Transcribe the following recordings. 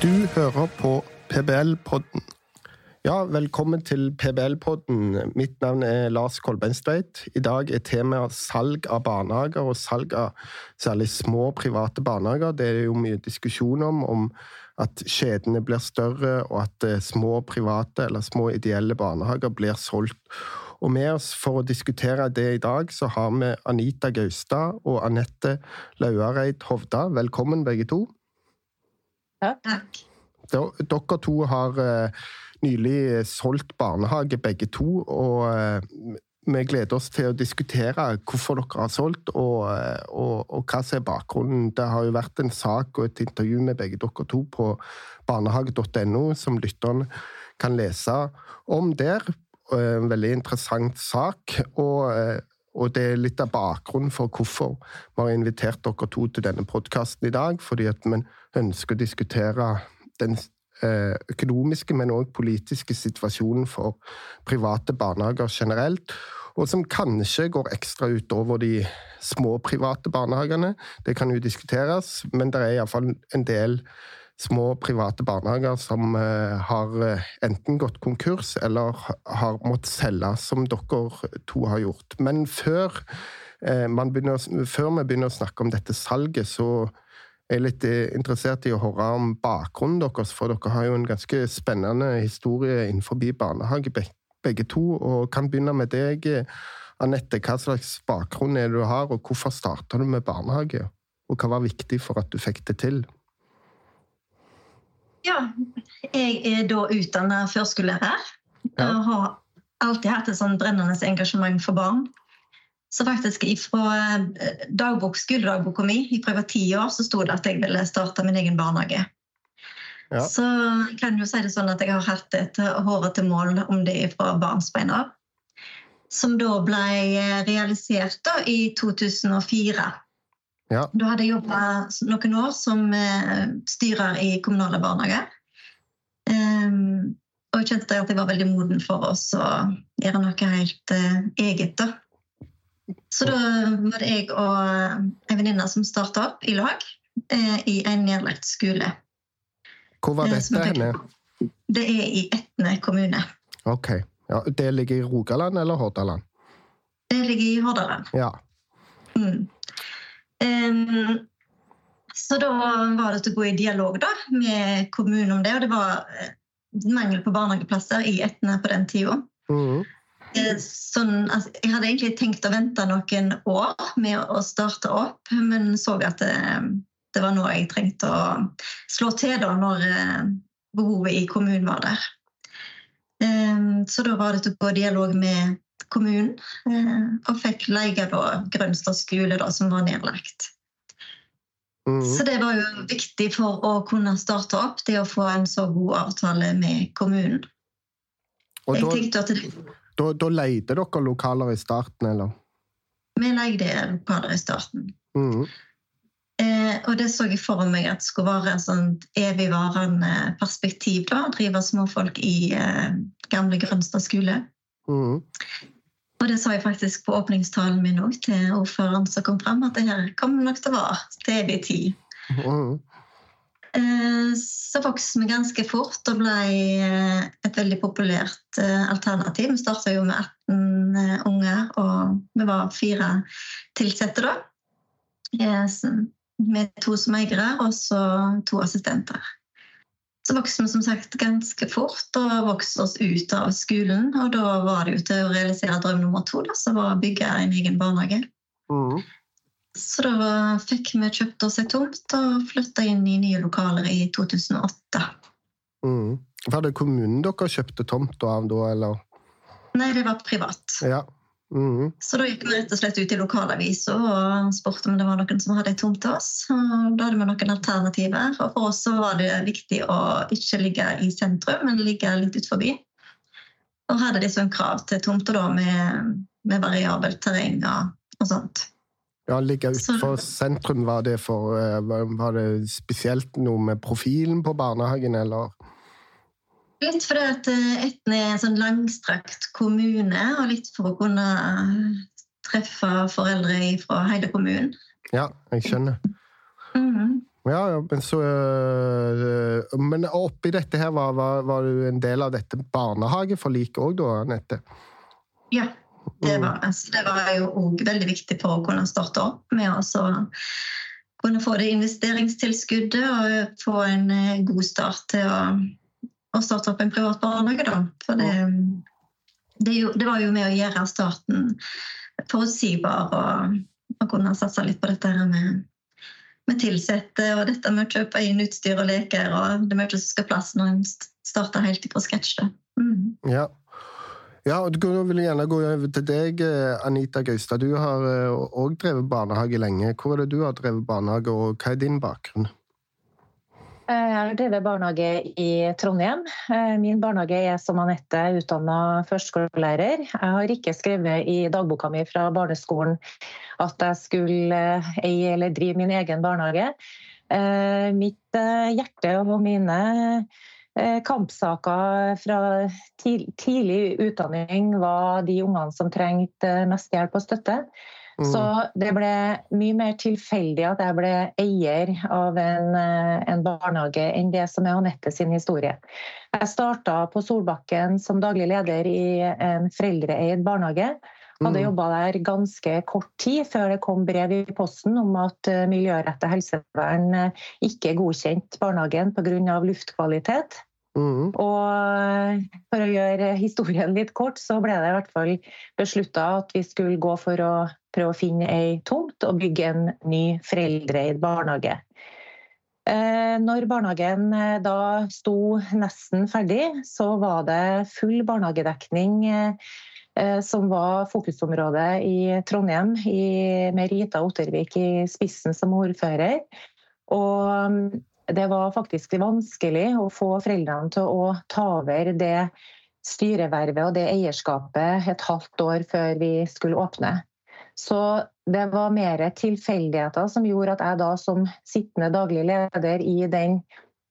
Du hører på PBL-podden. Ja, velkommen til PBL-podden. Mitt navn er Lars Kolbeinstveit. I dag er temaet salg av barnehager, og salg av særlig små private barnehager. Det er jo mye diskusjon om, om at kjedene blir større, og at eh, små private eller små ideelle barnehager blir solgt. Og med oss for å diskutere det i dag, så har vi Anita Gaustad og Anette Lauareid Hovda. Velkommen, begge to. Takk. Dere to har eh, nylig solgt barnehage, begge to. Og eh, vi gleder oss til å diskutere hvorfor dere har solgt, og, eh, og, og, hva som er bakgrunnen. Det har jo vært en sak og et intervju med begge dere to på barnehage.no, som lytterne kan lese om der. En veldig interessant sak. og og det er litt av bakgrunnen for hvorfor vi har invitert dere to til denne podkasten i dag. Fordi at vi ønsker å diskutere den eh, økonomiske, men òg politiske situasjonen for private barnehager generelt. Og som kanskje går ekstra utover de små private barnehagene. Det kan jo diskuteres, men det er iallfall en del små private barnehager som eh, har eh, enten gått konkurs eller har måttet selge, som dere to har gjort. Men før, eh, begynner, før vi begynner å snakke om dette salget, så er jeg litt interessert i å høre om bakgrunnen deres, for dere har jo en ganske spennende historie innenfor barnehage, begge to. Og kan begynne med deg, Anette. Hva slags bakgrunn er det du har, og hvorfor starta du med barnehage? Og hva var viktig for at du fikk det til? Ja, jeg er da utdanna førskolelærer. Ja. Og har alltid hatt et sånn brennende engasjement for barn. Så faktisk fra eh, dagbok, skoledagboka mi fra jeg var ti år, så sto det at jeg ville starte min egen barnehage. Ja. Så jeg kan jo si det sånn at jeg har hatt et hårete mål om det fra barnsbein av. Som da ble realisert da i 2004. Ja. Da hadde jeg jobba noen år som eh, styrer i kommunale barnehager. Um, og jeg kjente at jeg var veldig moden for oss å gjøre noe helt uh, eget. da. Så da var det jeg og ei venninne som starta opp i lag uh, i en nedlagt skole. Hvor var dette henne? Det er i Etne kommune. Ok. Ja, det ligger i Rogaland eller Hordaland? Det ligger i Hordaland. Ja. Mm. Um, så da var det til å gå i dialog da, med kommunen om det. Og det var eh, mangel på barnehageplasser i Etne på den tida. Mm. Sånn, altså, jeg hadde egentlig tenkt å vente noen år med å starte opp, men så at det, det var noe jeg trengte å slå til da, når eh, behovet i kommunen var der. Um, så da var det til å gå i dialog med kommunen. Eh, og fikk leie Grønstad skole, da, som var nedlagt. Mm. Så det var jo viktig for å kunne starte opp, det å få en så god avtale med kommunen. Og da, det, da, da leide dere lokaler i starten, eller? Vi leide lokaler i starten. Mm. Eh, og det så jeg for meg at skulle være et sånt evigvarende perspektiv. da, Drive småfolk i eh, gamle Grønstad skole. Mm. Og det sa jeg faktisk på åpningstalen min òg til ordføreren som kom fram, at det her kommer nok til å vare til evig tid. Mm. Så vokste vi ganske fort og ble eh, et veldig populært eh, alternativ. Vi starta jo med 18 unger, og vi var fire ansatte da. Med to som eiere og så to assistenter. Så vokste vi som sagt ganske fort og vokste oss ut av skolen. Og da var det jo til å realisere drøm nummer to, da, som var å bygge en egen barnehage. Mm. Så da fikk vi kjøpt oss ei tomt og flytta inn i nye lokaler i 2008. Mm. Var det kommunen dere kjøpte tomta av da, eller? Nei, det var privat. Ja. Mm. Så da gikk vi rett og slett ut i lokalavisa og spurte om det var noen som hadde ei tomt til oss. Og da hadde vi noen alternativer. Og for oss så var det viktig å ikke ligge i sentrum, men ligge litt ut forbi. Og hadde de sånn krav til tomter da med, med variabelt terreng og, og, sånt. Ja, Ligge utenfor sentrum, var det, for, eh, var det spesielt noe med profilen på barnehagen, eller? Litt fordi at eh, Etne er en sånn langstrakt kommune, og litt for å kunne treffe foreldre fra hele kommunen. Ja, jeg skjønner. Mm. Ja, ja, men så øh, Men oppi dette her, var, var, var, du en del av dette barnehageforliket òg, da, Anette? Ja, det mm. var, altså, det var jo òg veldig viktig for å kunne starte opp med å kunne få det investeringstilskuddet og få en eh, god start til å, å starte opp en privat barnehage. Da. For det, det, jo, det, var jo med å gjøre starten forutsigbar og, og kunne satse litt på dette her med med tilsette og dette med å kjøpe inn utstyr og leker. og Det er mye som skal plass når en starter helt fra scratch. Mm. Ja. ja, og Du vil gjerne gå over til deg, eh, Anita Gaustad. Du har òg eh, drevet barnehage lenge. Hvor er det du har drevet barnehage, og hva er din bakgrunn? Jeg har drevet barnehage i Trondheim. Eh, min barnehage er som Anette utdanna førskolelærer. Jeg har ikke skrevet i dagboka mi fra barneskolen at jeg skulle eh, eie eller drive min egen barnehage. Eh, mitt hjerte og mine kampsaker fra tidlig utdanning var de ungene som trengte mest hjelp og støtte. Så mm. det ble mye mer tilfeldig at jeg ble eier av en, eh, en barnehage enn det som er Anette sin historie. Jeg starta på Solbakken som daglig leder i en foreldreeid barnehage. Hadde mm. jobba der ganske kort tid før det kom brev i posten om at miljørettet miljøretta helsevern eh, ikke godkjente barnehagen pga. luftkvalitet. Mm. Og for å gjøre historien litt kort, så ble det i hvert fall beslutta at vi skulle gå for å prøve å finne ei tomt og bygge en ny foreldreeid barnehage. Eh, når barnehagen eh, da sto nesten ferdig, så var det full barnehagedekning eh, som var fokusområdet i Trondheim, med Rita Ottervik i spissen som ordfører. Og mm, det var faktisk vanskelig å få foreldrene til å ta over det styrevervet og det eierskapet et halvt år før vi skulle åpne. Så det var mer tilfeldigheter som gjorde at jeg da som sittende daglig leder i den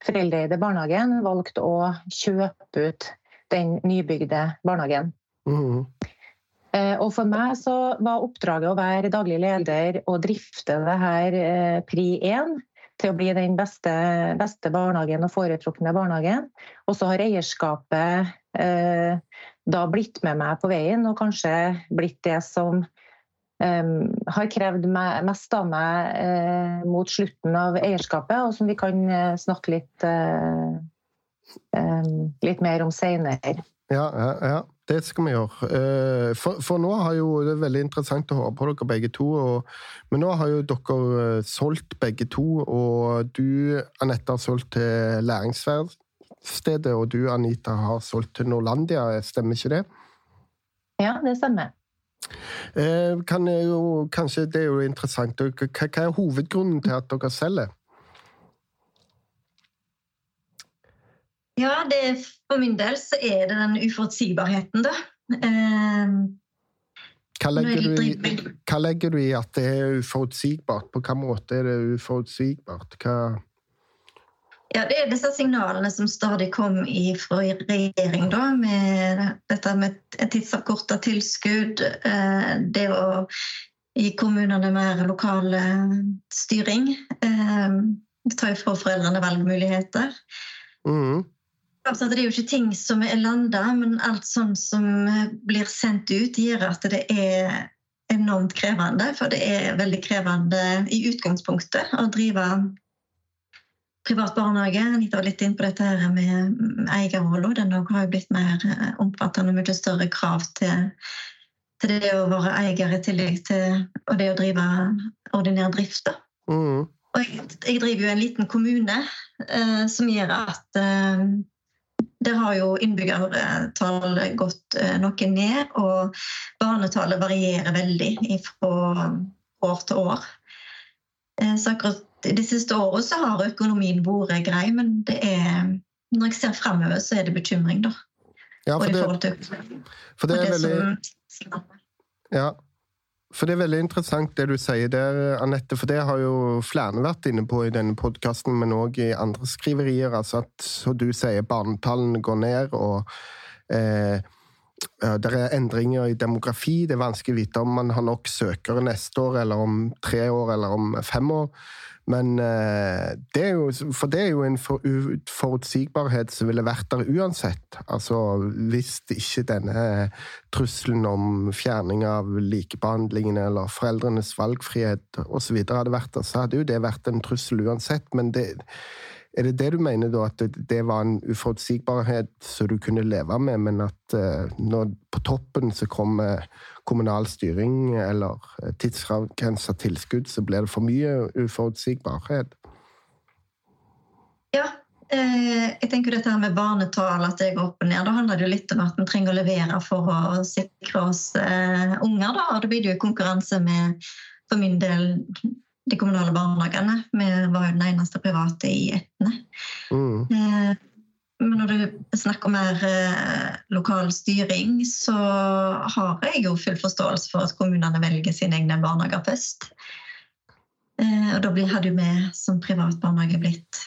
foreldreeide barnehagen valgte å kjøpe ut den nybygde barnehagen. Mm. Og for meg så var oppdraget å være daglig leder og drifte det her eh, pri 1 til å bli den beste, beste barnehagen og foretrukne barnehagen. Og så har eierskapet eh, da blitt med meg på veien og kanskje blitt det som um, har krevd mest av meg uh, mot slutten av eierskapet, og som vi kan uh, snakke litt, uh, um, litt mer om seinere. Ja, ja, ja, det skal vi gjøre. For, for, nå har jo Det er veldig interessant å høre på dere begge to. Og, men nå har jo dere solgt begge to, og du, Anette, har solgt til Læringsverkstedet, og du, Anita, har solgt til Norlandia. Stemmer ikke det? Ja, det stemmer. Eh, kan jo, kanskje det er jo interessant. Hva, hva er hovedgrunnen til at dere selger? Ja, det, For min del så er det den uforutsigbarheten, da. Eh, hva legger, i, hva legger, du i, at det er uforutsigbart? På hvilken måte er det uforutsigbart? Hva ja, Det er disse signalene som stadig kom fra regjering, da, med dette med tidsavkorta tilskudd. Eh, det å gi kommunene mer lokal styring. tar ta ifra foreldrene valgmuligheter. Mm. Altså, det er jo ikke ting som er landa, men alt sånt som blir sendt ut, gjør at det er enormt krevende. For det er veldig krevende i utgangspunktet å drive privat barnehage. Anita var litt inn på dette her med eierrollen. Den har jo blitt mer eh, omfattende og mye større krav til, til, det å være eier i tillegg til det å drive ordinær drift. Mm. Og jeg, jeg, driver jo en liten kommune eh, som gjør at eh, der har jo innbyggertallet gått eh, noe ned, og barnetallet varierer veldig fra år til år. Eh, så akkurat de siste årene så har økonomien vært grei, men det er, når jeg ser fremover, så er det bekymring, da. Ja, for, det, for det, er veldig Ja. For det er veldig interessant det du sier der, Anette. For det har jo flere vært inne på i denne podkasten, men òg i andre skriverier. Altså at, som du sier, barnetallene går ned, og eh, det er endringer i demografi. Det er vanskelig å vite om man har nok søkere neste år, eller om tre år, eller om fem år. Men eh, det er jo, For det er jo en forutsigbarhet som ville vært der uansett. Altså hvis ikke denne trusselen om fjerning av likebehandlingen eller foreldrenes valgfrihet osv. hadde vært der, så hadde jo det vært en trussel uansett. Men det, er det det du mener, da? At det, var en uforutsigbarhet som du kunne leve med, men at uh, når på toppen så kommer kommunal styring eller eh, tidsavgrensa tilskudd, så blir det for mye uforutsigbarhet? Ja. Eh, jeg tenker dette med barnetall, at det går opp og ned. Da handler det jo litt om at vi trenger å levere for å sikre oss eh, unger. Da. Og da blir det jo konkurranse med, for min del, de kommunale barnehagene. Vi var jo den eneste private i Etne. Mm. Eh, men når du snakker mer eh, lokal styring, så har jeg jo full forståelse for at kommunene velger sine egne barnehager først. Eh, og da hadde jo vi som privat barnehage blitt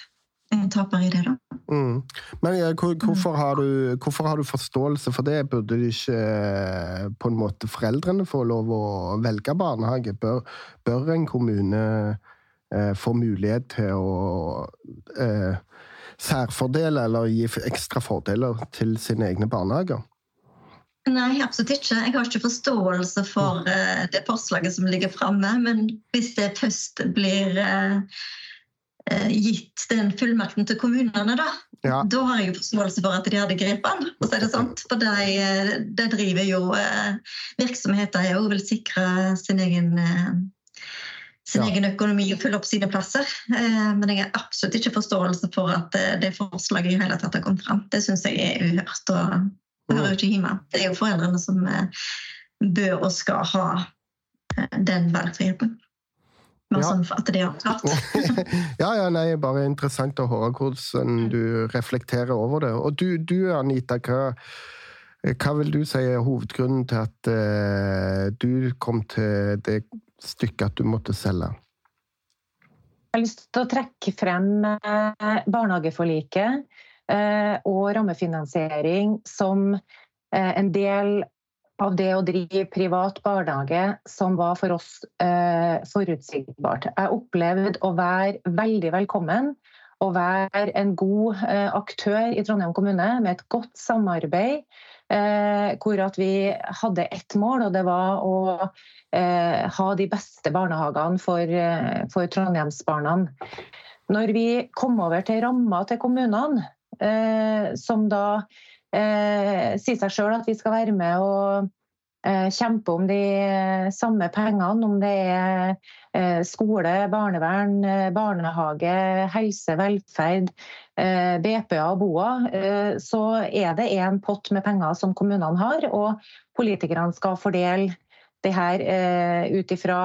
en taper i det, da. Mm. Men ja, hvorfor, har du, hvorfor, har du, forståelse for det? Burde ikke eh, på en måte foreldrene få lov å velge barnehage? Bør, bør en kommune eh, få mulighet til å eh, særfordele eller gi ekstra fordeler til sine egne barnehager? Nei, absolutt ikke. Jeg har ikke forståelse for uh, det forslaget som ligger framme. Men hvis det først blir uh, gitt den fullmakten til kommunene, da, ja. da har jeg jo forståelse for at de hadde grepet den. For, det sant? for de, de driver jo uh, virksomheter og vil sikre sin egen sin ja. egen økonomi og fylle opp sine plasser. Eh, men jeg har absolutt ikke forståelse for at eh, det forslaget i hele tatt har kommet fram. Det syns jeg er uhørt og hører jo ikke hjemme. Det er jo foreldrene som eh, bør og skal ha den valgfriheten. Ja. Sånn at det er ja, ja, nei, bare interessant å høre hvordan du reflekterer over det. Og du, du Anita, hva, hva vil du si er hovedgrunnen til at uh, du kom til det stykket at du måtte selge? Jeg har lyst til å trekke frem eh, barnehageforliket eh, og rammefinansiering som en del av det å drive privat barnehage som var for oss forutsigbart. Jeg opplevde å være veldig velkommen og være en god aktør i Trondheim kommune med et godt samarbeid Eh, hvor at vi hadde ett mål, og det var å eh, ha de beste barnehagene for, eh, for Trondheimsbarna. Når vi kom over til ramma til kommunene, som da sier seg sjøl at vi skal være med og kjempe om de samme pengene, om det er skole, barnevern, barnehage, helse, velferd, Eh, BPA og BOA, eh, så er det en pott med penger som kommunene har, og politikerne skal fordele det her eh, ut ifra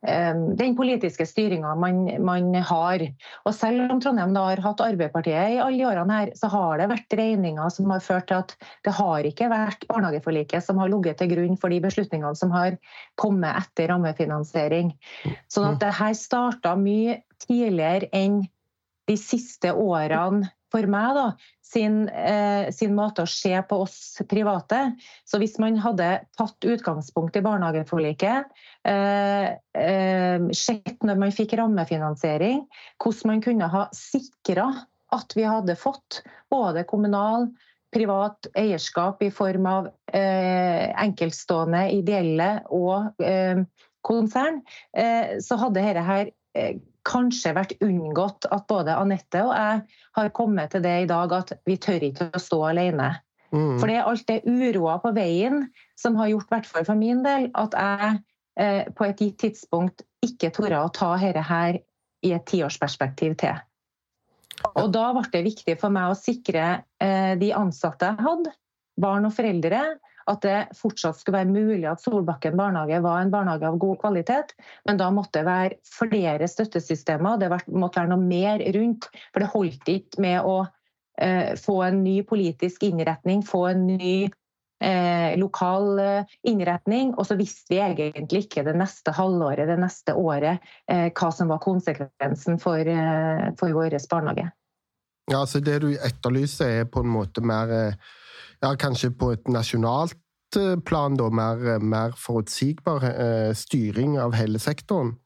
den politiske styringa man, man, har. Og selv om Trondheim har hatt Arbeiderpartiet i alle årene, her, så har det vært regninger som har ført til at det har ikke vært barnehageforliket som har ligget til grunn for de beslutningene som har kommet etter rammefinansiering. Sånn at det her starta mye tidligere enn de siste årene for meg da, sin, eh, sin, måte å se på oss private. Så hvis man hadde tatt utgangspunkt i barnehageforliket, eh, eh, sett når man fikk rammefinansiering, hvordan man kunne ha sikra at vi hadde fått både kommunal, privat eierskap i form av eh, enkeltstående, ideelle og eh, konsern, eh, så hadde dette her kanskje vært unngått at både Anette og jeg har kommet til det i dag at vi tør ikke å stå alene. Mm. For det er alt det uroa på veien som har gjort, i hvert fall for min del, at jeg eh, på et gitt tidspunkt ikke torde å ta dette her i et tiårsperspektiv til. Og da ble det viktig for meg å sikre eh, de ansatte jeg hadde, barn og foreldre, at det fortsatt skulle være mulig at Solbakken barnehage var en barnehage av god kvalitet. Men da måtte det være flere støttesystemer, det måtte være noe mer rundt. For det holdt ikke med å eh, få en ny politisk innretning, få en ny eh, lokal eh, innretning. Og så visste vi egentlig ikke det neste halvåret, det neste året, eh, hva som var konsekvensen for, eh, for vår barnehage. Ja, så Det du etterlyser, er på en måte mer eh, ja, kanskje på et nasjonalt eh, plan, da, mer, mer forutsigbar eh, styring av hele sektoren?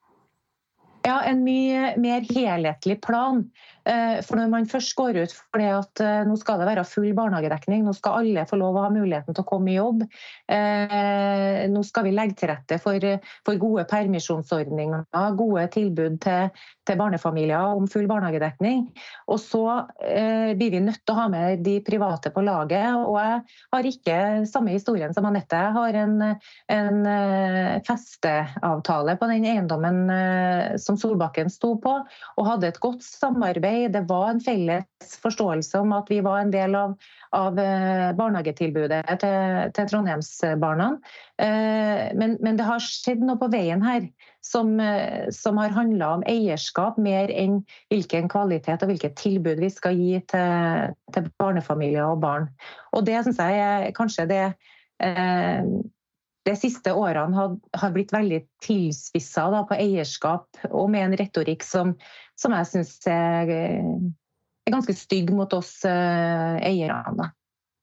Ja, en mye mer helhetlig plan. Eh, for når man først går ut for det at eh, nå skal det være full barnehagedekning, nå skal alle få lov å ha muligheten til å komme i jobb, eh, nå skal vi legge til rette for, for gode permisjonsordninger, gode tilbud til, til, barnefamilier om full barnehagedekning. Og så blir vi nødt til å ha med de private på laget. Og jeg har ikke samme historien som Anette. Jeg har en, en festeavtale på den eiendommen som Solbakken sto på, og hadde et godt samarbeid Det var en felles forståelse om at vi var en del av, av eh, barnehagetilbudet til, til Trondheimsbarna. Eh, men, men, det har skjedd noe på veien her som, eh, som har handla om eierskap mer enn hvilken kvalitet og hvilket tilbud vi skal gi til, til barnefamilier og barn. Og det syns jeg er kanskje det de siste årene har, har blitt veldig tilspissa på eierskap, og med en retorikk som, som jeg syns er, er, ganske stygg mot oss eh, eierne.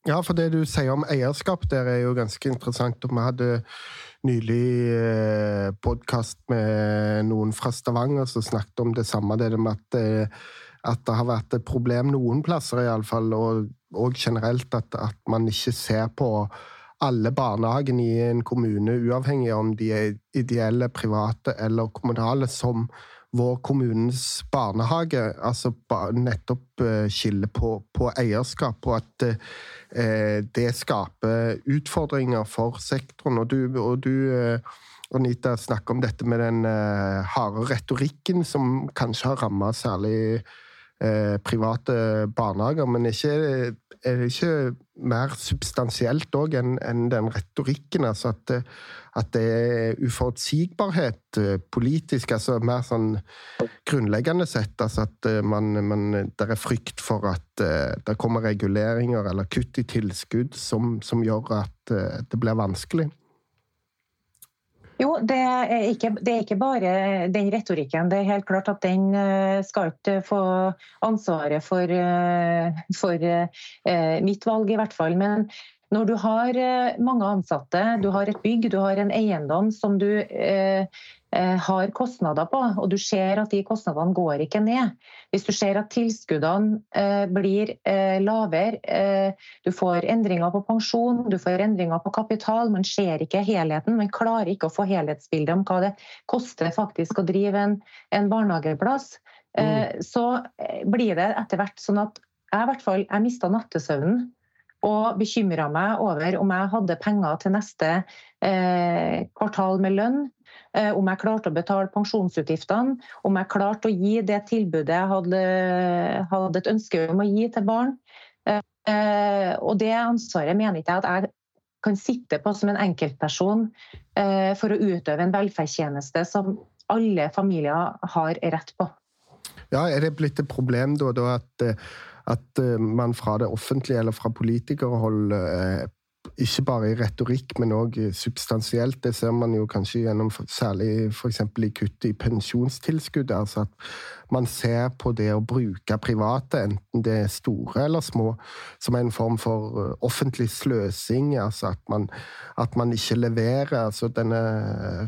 Ja, for det du sier om eierskap der er jo ganske interessant. Vi hadde nylig eh, podkast med noen fra Stavanger som snakket om det samme. Det med at, eh, at, det har vært et problem noen plasser, iallfall, og, og generelt at, at man ikke ser på alle barnehagene i en kommune, uavhengig om de er ideelle, private eller kommunale, som vår kommunens barnehage. Altså nettopp eh, skille på, på eierskap, og at eh, det skaper utfordringer for sektoren. Og du, og du eh, Anita, snakker om dette med den eh, harde retorikken som kanskje har ramma særlig eh, private barnehager, men ikke er det ikke mer substansielt òg enn en den retorikken? Altså at, at, det er uforutsigbarhet eh, politisk, altså mer sånn grunnleggende sett. Altså at eh, man, man, det er frykt for at det kommer reguleringer eller kutt i tilskudd som, som gjør at det blir vanskelig. Jo, det er, ikke, det er, ikke, bare den retorikken. Det er helt klart at den eh, skal ikke få ansvaret for, eh, for eh, mitt valg, i hvert fall. Men når du har mange ansatte, du har et bygg, du har en eiendom som du eh, Eh, har kostnader på, og du ser at de kostnadene går ikke ned. Hvis du ser at tilskuddene eh, blir eh, lavere, du får endringer på pensjon, du får endringer på kapital, man ser ikke helheten, man klarer ikke å få helhetsbildet om hva det koster faktisk å drive en, en barnehageplass, mm. så blir det etter hvert sånn at jeg i hvert fall jeg mista nattesøvnen og bekymra meg over om jeg hadde penger til neste eh, kvartal med lønn. Eh, om jeg klarte å betale pensjonsutgiftene, om jeg klarte å gi det tilbudet jeg hadde, hadde et ønske om å gi til barn. Eh, og det ansvaret mener ikke jeg at jeg kan sitte på som en enkeltperson eh, for å utøve en velferdstjeneste som alle familier har rett på. Ja, Er det blitt et problem da, da at, at man fra det offentlige eller fra politikerhold ikke bare i retorikk, men òg substansielt. Det ser man jo kanskje gjennom særlig f.eks. i kuttet i pensjonstilskuddet. Altså at man ser på det å bruke private, enten det er store eller små, som en form for eh, offentlig sløsing. Altså at man, at man ikke leverer. Altså denne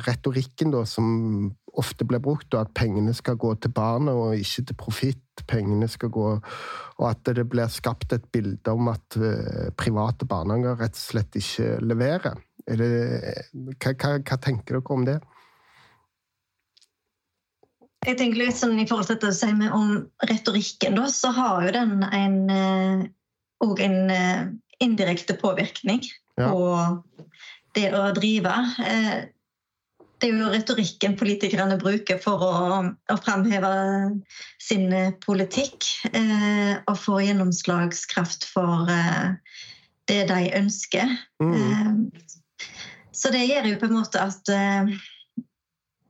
retorikken da, som ofte blir brukt, og at pengene skal gå til barnet og ikke til profitt. Pengene skal gå Og at det blir skapt et bilde om at uh, private barnehager rett og slett ikke leverer. Det, hva, hva, hva, tenker dere om det? Jeg tenker litt sånn I forhold til dette å si om retorikken, da, så har jo den en, òg eh, en eh, indirekte påvirkning ja. på det å drive det er jo retorikken politikerne bruker for å, å framheve sin eh, politikk. Eh, og få gjennomslagskraft for eh, det de ønsker. Mm. Eh, så det gjør jo på en måte at eh,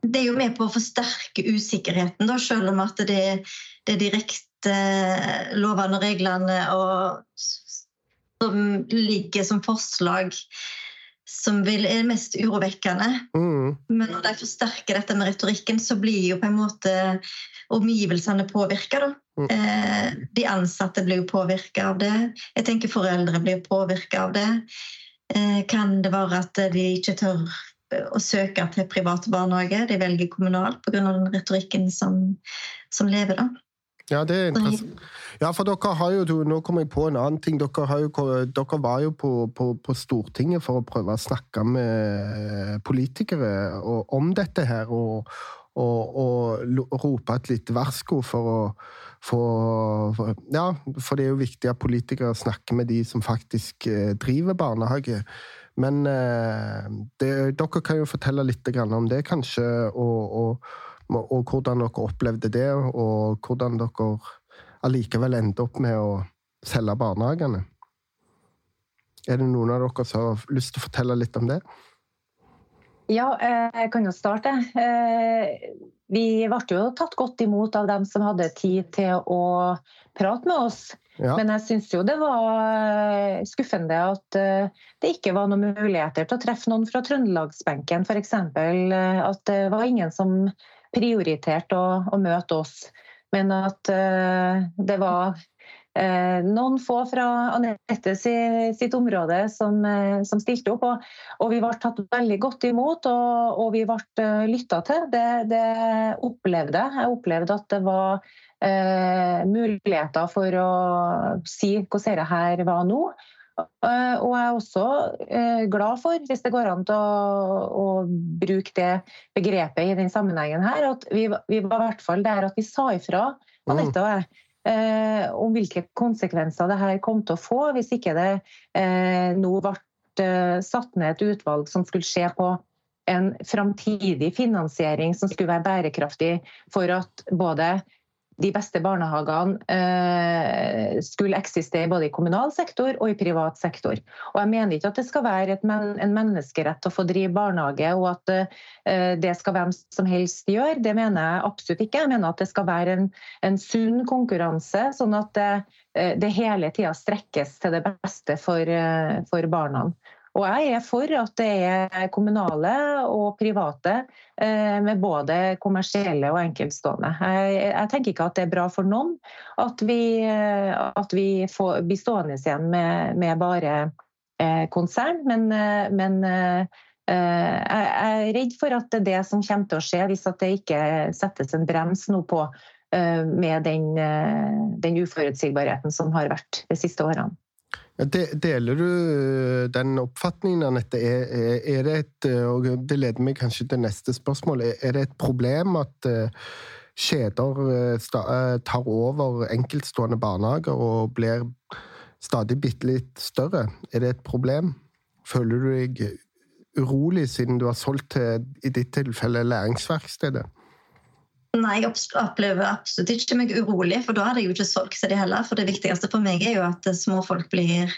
Det er jo med på å forsterke usikkerheten, da, selv om at det, det direkte eh, lovene og reglene og, som ligger som forslag som vil, er mest urovekkende. Mm. Men når de forsterker dette med retorikken, så blir jo på en måte omgivelsene påvirka. Mm. Eh, de ansatte blir jo påvirka av det. Jeg tenker foreldre blir påvirka av det. Eh, kan det være at de ikke tør å søke til private barnehager. De velger kommunalt pga. den retorikken som, som lever. da. Ja, det er interessant. Ja, for dere har jo, Nå kommer jeg på en annen ting. Dere, jo, dere var jo på, på, på, Stortinget for å prøve å snakke med politikere om dette her. Og, og, og rope et lite varsko for å få Ja, for det er jo viktig at politikere snakker med de som faktisk eh, driver barnehage. Men eh, det, dere kan jo fortelle litt om det, kanskje. og, og og hvordan dere opplevde det, og hvordan dere allikevel endte opp med å selge barnehagene. Er det noen av dere som har lyst til å fortelle litt om det? Ja, eh, jeg kan jo starte. Eh, vi ble jo tatt godt imot av dem som hadde tid til å prate med oss. Ja. Men jeg syns jo det var skuffende at eh, det ikke var noen muligheter til å treffe noen fra trøndelagsbenken, f.eks. At det var ingen som prioritert å, å møte oss. Men at uh, det var uh, noen få fra Anette sitt område som, uh, som stilte opp. Og, og, vi ble tatt veldig godt imot, og, og vi ble lytta til. Det, det, opplevde jeg. Jeg opplevde at det var muligheter for å si hvordan dette var nå. Eh, og jeg er også eh, glad for, hvis det går an til å, å bruke det begrepet i den sammenhengen her, at vi, vi var i hvert fall der at vi sa ifra Anette og jeg. Om hvilke konsekvenser det her kom til å få hvis ikke det eh, nå ble eh, satt ned et utvalg som skulle se på en framtidig finansiering som skulle være bærekraftig for at både de beste barnehagene eh, skulle eksistere både i kommunal sektor og i privat sektor. Og Jeg mener ikke at det skal være men, en menneskerett å få drive barnehage, og at eh, det skal hvem som helst gjøre. Det mener jeg absolutt ikke. Jeg mener at det skal være en, en sunn konkurranse, sånn at det, eh, det hele tida strekkes til det beste for, eh, for barna. Og jeg er for at det er kommunale og private, eh, med både kommersielle og enkeltstående. Jeg, jeg, tenker ikke at det er bra for noen at vi, eh, at vi får, blir stående igjen med, med bare eh, konsern, men, men jeg er redd for at det er det som kommer til å skje hvis det ikke settes en brems nå på med den, den uforutsigbarheten som har vært de siste årene. Deler du øh, den oppfatningen, Anette? Er, er, det et øh, og Det leder meg kanskje til neste spørsmål. Er det et problem at øh, kjeder tar over enkeltstående barnehager og blir stadig bitte litt større? Er det et problem? Føler du deg urolig siden du har solgt til, i ditt tilfelle, læringsverkstedet? Nei, jeg opplever absolutt ikke meg urolig, for da hadde jeg jo ikke solgt seg det heller. For det viktigste for meg er jo at småfolk blir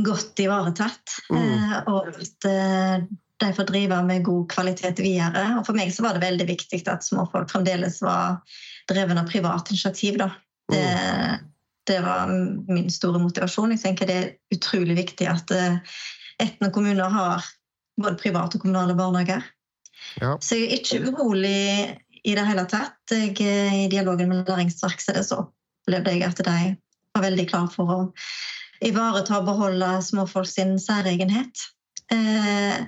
godt ivaretatt. Mm. Eh, og at eh, de får drive med god kvalitet videre. Og for meg så var det veldig viktig at småfolk fremdeles var drevet av privat initiativ. Da. Det, mm. det, var min store motivasjon. Jeg tenker det er utrolig viktig at eh, Etne kommuner har både private og kommunale barnehager. Ja. Så jeg er ikke urolig i det hele tatt. Jeg, eh, I dialogen med Læringsverkstedet så opplevde jeg at de var veldig klar for å ivareta og beholde småfolk sin særegenhet. Eh,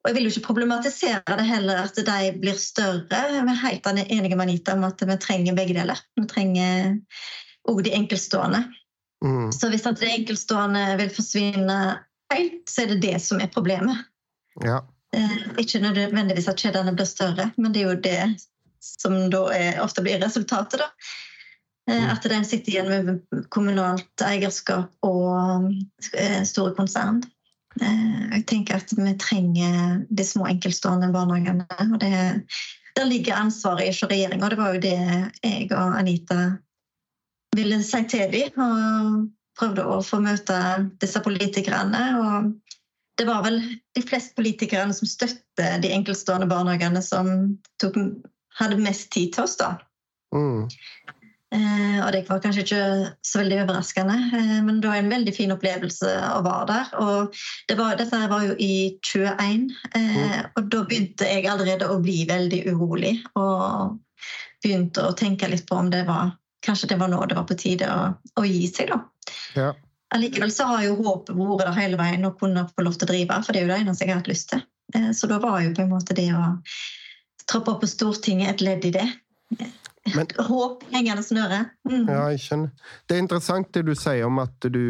og Jeg vil jo ikke problematisere det heller at de blir større. Vi er helt enige med Anita om at vi trenger begge deler. Vi trenger òg de enkeltstående. Mm. Så hvis at de enkeltstående vil forsvinne helt, så er det det som er problemet. Ja. Eh, ikke nødvendigvis at kjedene blir større, men det er jo det som da er, ofte blir resultatet. da. Eh, mm. At den sitter igjen med kommunalt eierskap og eh, store konsern. Eh, jeg tenker at vi trenger de små enkeltstående barnehagene. og det, Der ligger ansvaret hos regjeringa. Det var jo det jeg og Anita ville si til dem. Og prøvde å få møte disse politikerne. og det var vel de fleste politikerne som støtter de enkeltstående barnehagene, som tok hadde mest tid til oss, da. Mm. Eh, og det var kanskje ikke så veldig overraskende, eh, men det var en veldig fin opplevelse å være der. Og det var, dette var jo i 21, eh, mm. og da begynte jeg allerede å bli veldig urolig. Og begynte å tenke litt på om det var kanskje det var nå det var på tide å, å gi seg. da. Ja. Allikevel så har jo håpet vært der hele veien å kunne få lov til å drive, for det er jo det eneste jeg har hatt lyst til. Så da var jo på en måte det å troppe opp på Stortinget et ledd i det. Men, Håp hengende snøre. Mm. Ja, jeg skjønner. Det er interessant det du sier om at du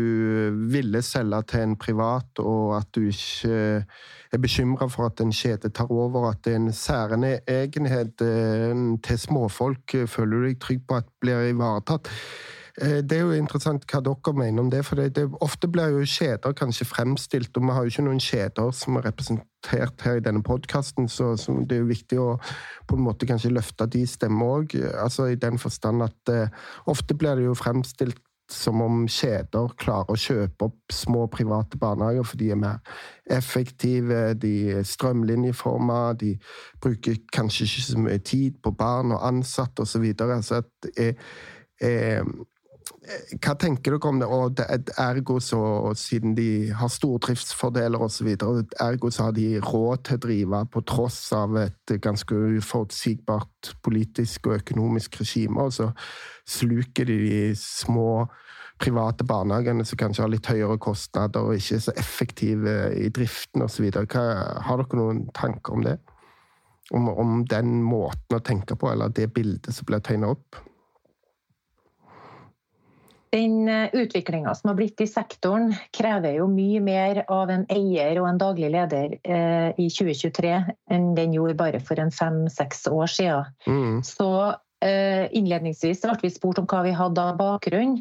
ville selge til en privat, og at du ikke er bekymra for at en kjede tar over, at det er en særende egenhet til småfolk. Føler du deg trygg på at blir ivaretatt? Eh, det er jo interessant hva dere mener om det, for det, det, ofte blir jo kjeder kanskje fremstilt, og vi har jo ikke noen kjeder som er representert her i denne podkasten, så, så, det er jo viktig å på en måte kanskje løfte de stemmer òg, altså i den forstand at uh, ofte blir det jo fremstilt som om kjeder klarer å kjøpe opp små private barnehager for de er mer effektive, de er strømlinjeforma, de bruker kanskje ikke så mye tid på barn og ansatte osv. Så, så at eh, eh, hva tenker dere om det? Og ergo, så, siden de har stordriftsfordeler osv., ergo så har de råd til å drive på tross av et ganske uforutsigbart politisk og økonomisk regime. Og så sluker de de små private barnehagene som kanskje har litt høyere kostnader og ikke er så effektive i driften osv. Har dere noen tanker om det? Om, om den måten å tenke på, eller det bildet som blir tegna opp? Den eh, utviklinga som har blitt i sektoren, krever jo mye mer av en eier og en daglig leder eh, i 2023 enn den gjorde bare for en fem-seks år siden. Mm. Så eh, innledningsvis ble vi spurt om hva vi hadde av bakgrunn.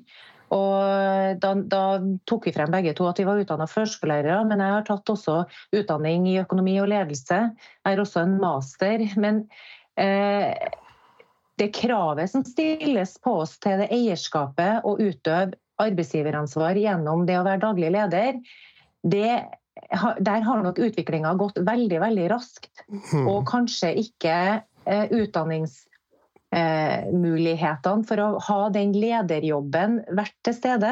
Og da, da, tok vi frem begge to at vi var utdanna førskolelærere, men jeg har tatt også utdanning i økonomi og ledelse. Jeg har også en master. Men eh, det kravet som stilles på oss til det eierskapet å utøve arbeidsgiveransvar gjennom det å være daglig leder, det, der har nok utviklinga gått veldig, veldig raskt. Hmm. Og kanskje ikke eh, utdanningsmulighetene for å ha den lederjobben vært til stede.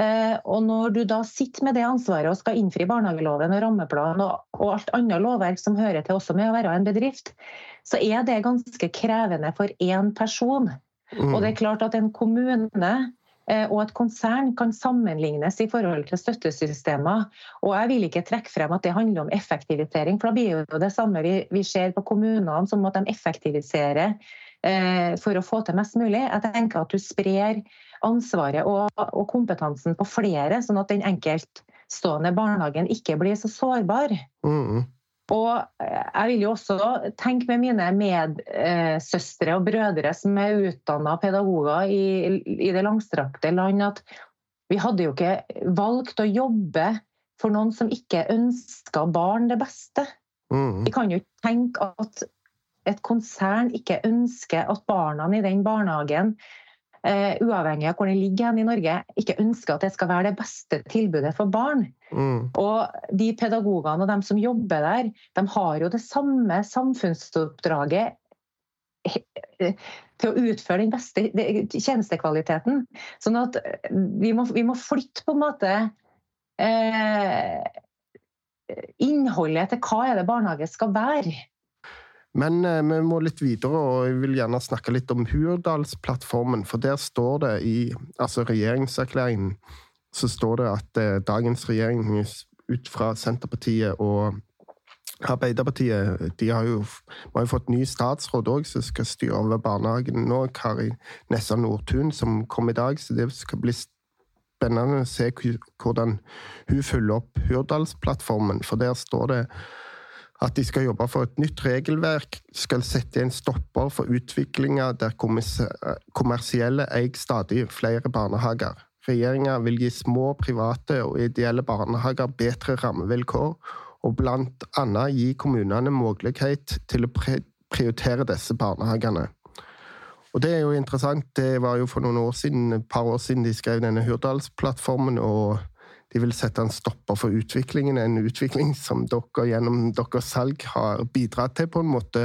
Eh, og når du da sitter med det ansvaret og skal innfri barnehageloven og rammeplan og, alt annet lovverk som hører til også med å være en bedrift, så er det ganske krevende for én person. Mm. Og det er klart at en kommune og et konsern kan sammenlignes i forhold til støttesystemer. Og jeg vil ikke trekke frem at det handler om effektivisering, for da blir jo det samme vi, ser på kommunene, som at de effektiviserer eh, for å få til mest mulig. Jeg tenker at du sprer ansvaret og kompetansen på flere, sånn at den enkeltstående barnehagen ikke blir så sårbar. Mm. Og eh, jeg vil jo også tenke med mine medsøstre og brødre som er utdanna pedagoger i, i, det langstrakte land, at vi hadde jo ikke valgt å jobbe for noen som ikke ønska barn det beste. Mm. Vi kan jo tenke at et konsern ikke ønsker at barna i den barnehagen uavhengig av hvor den ligger i Norge, ikke ønsker at det skal være det beste tilbudet for barn. Mm. Og de pedagogene og de som jobber der, de har jo det samme samfunnsoppdraget til å utføre den beste tjenestekvaliteten. Sånn at vi må, vi må flytte på en måte eh, innholdet til hva er det barnehage skal være. Men eh, vi må litt videre, og jeg vil gjerne snakke litt om Hurdalsplattformen. For der står det i altså regjeringserklæringen så står det at eh, dagens regjering ut fra Senterpartiet og Arbeiderpartiet de har jo, har jo fått ny statsråd òg som skal styre over barnehagen nå. Kari Nessa Nordtun, som kom i dag. Så det skal bli spennende å se hvordan hun følger opp Hurdalsplattformen. For der står det at de skal jobbe for et nytt regelverk, skal sette en stopper for utviklinga der kommersielle eier stadig flere barnehager. Regjeringa vil gi små private og ideelle barnehager bedre rammevilkår, og annet gi kommunene mulighet til å prioritere disse barnehagene. Og Det er jo interessant. Det var jo for noen år siden, et par år siden de skrev denne Hurdalsplattformen. og de vil sette en stopper for utviklingen. En utvikling som dere gjennom deres salg har bidratt til, på en måte.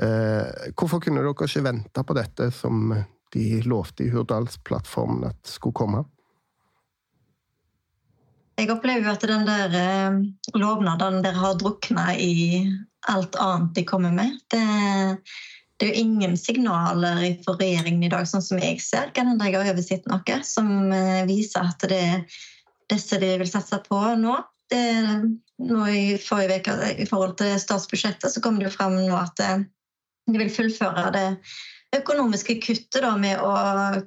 Eh, hvorfor kunne dere ikke vente på dette som de lovte i Hurdalsplattformen at skulle komme? Jeg opplever jo at den der eh, lovnaden dere har drukna i alt annet de kommer med. Det, det er jo ingen signaler fra regjeringen i dag, sånn som jeg ser, kan jeg har oversett noe, som eh, viser at det er disse de vil satse på nå. Det, nå i forrige uke i forhold til statsbudsjettet, så kom det jo fram nå at de vil fullføre det økonomiske kuttet da, med å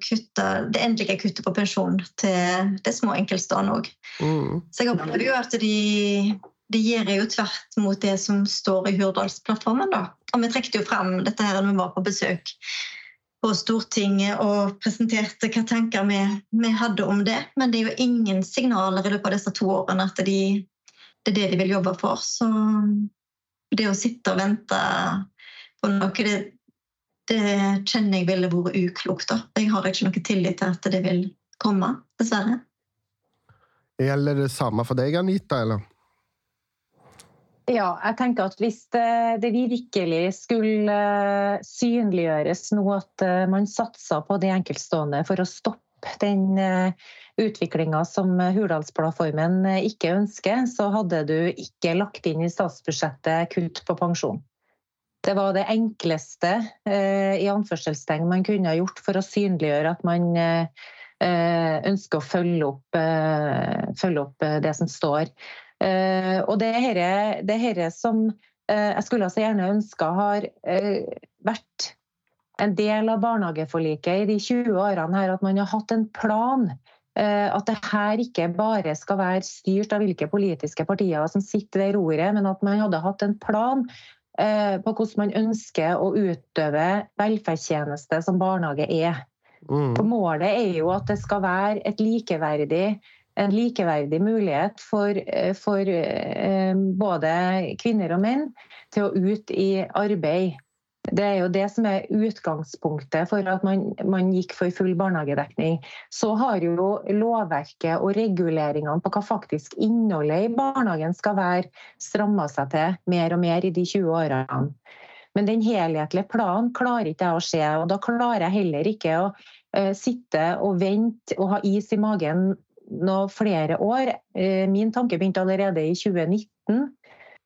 kutte det endelige kuttet på pensjon til de små enkeltstående òg. Mm. Så jeg opplever jo at de, de gjør jo tvert mot det som står i Hurdalsplattformen. da. Og vi trekte jo fram dette her når vi var på besøk på Stortinget og presenterte hva tanker vi, vi, hadde om det. Men det er jo ingen signaler i løpet av disse to årene at de, det er det de vil jobbe for. Så det å sitte og vente på noe, det, det kjenner jeg ville vært uklokt. da. Jeg har ikke noe tillit til at det vil komme, dessverre. Gjelder det samme for deg, Anita? eller? Ja, jeg tenker at hvis det virkelig skulle eh, synliggjøres nå at eh, man satser på de enkeltstående for å stoppe den eh, utviklinga som Hurdalsplattformen ikke ønsker, så hadde du ikke lagt inn i statsbudsjettet kutt på pensjon. Det var det enkleste i anførselstegn man kunne ha gjort for å synliggjøre at man ønsker å følge opp, følge opp det som står. Eh, og det er dette som eh, jeg skulle så gjerne ønska har eh, vært en del av barnehageforliket i de 20 årene her, at man har hatt en plan. At det her ikke bare skal være styrt av hvilke politiske partier som sitter ved roret, men at man hadde hatt en plan på hvordan man ønsker å utøve velferdstjeneste som barnehage er. Mm. For målet er jo at det skal være et likeverdig en likeverdig mulighet for, eh, for eh, både kvinner og menn til å ut i arbeid. Det er jo det som er utgangspunktet for at man, man, gikk for full barnehagedekning. Så har jo lovverket og reguleringene på hva faktisk innholdet i barnehagen skal være, stramma seg til mer og mer i de 20 årene. Men den helhetlige planen klarer ikke jeg å se. Og da klarer jeg heller ikke å uh, sitte og vente og ha is i magen nå flere år. Eh, min tanke begynte allerede i 2019.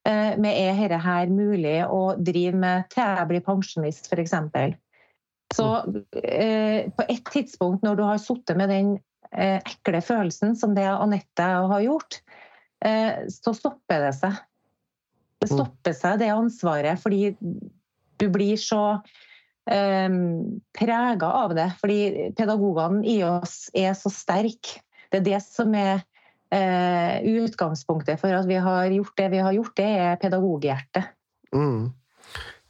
Med men er dette her mulig å drive med til jeg blir pensjonist, f.eks.? Så eh, på et tidspunkt når du har sittet med den ekle følelsen som det Anette har gjort, så stopper det seg. Det mm. stopper seg, det ansvaret, fordi du blir så um, prega av det. Fordi pedagogene i oss er så sterke det er det som er eh, utgangspunktet for at vi har gjort det vi har gjort. Det er pedagoghjertet. Mm.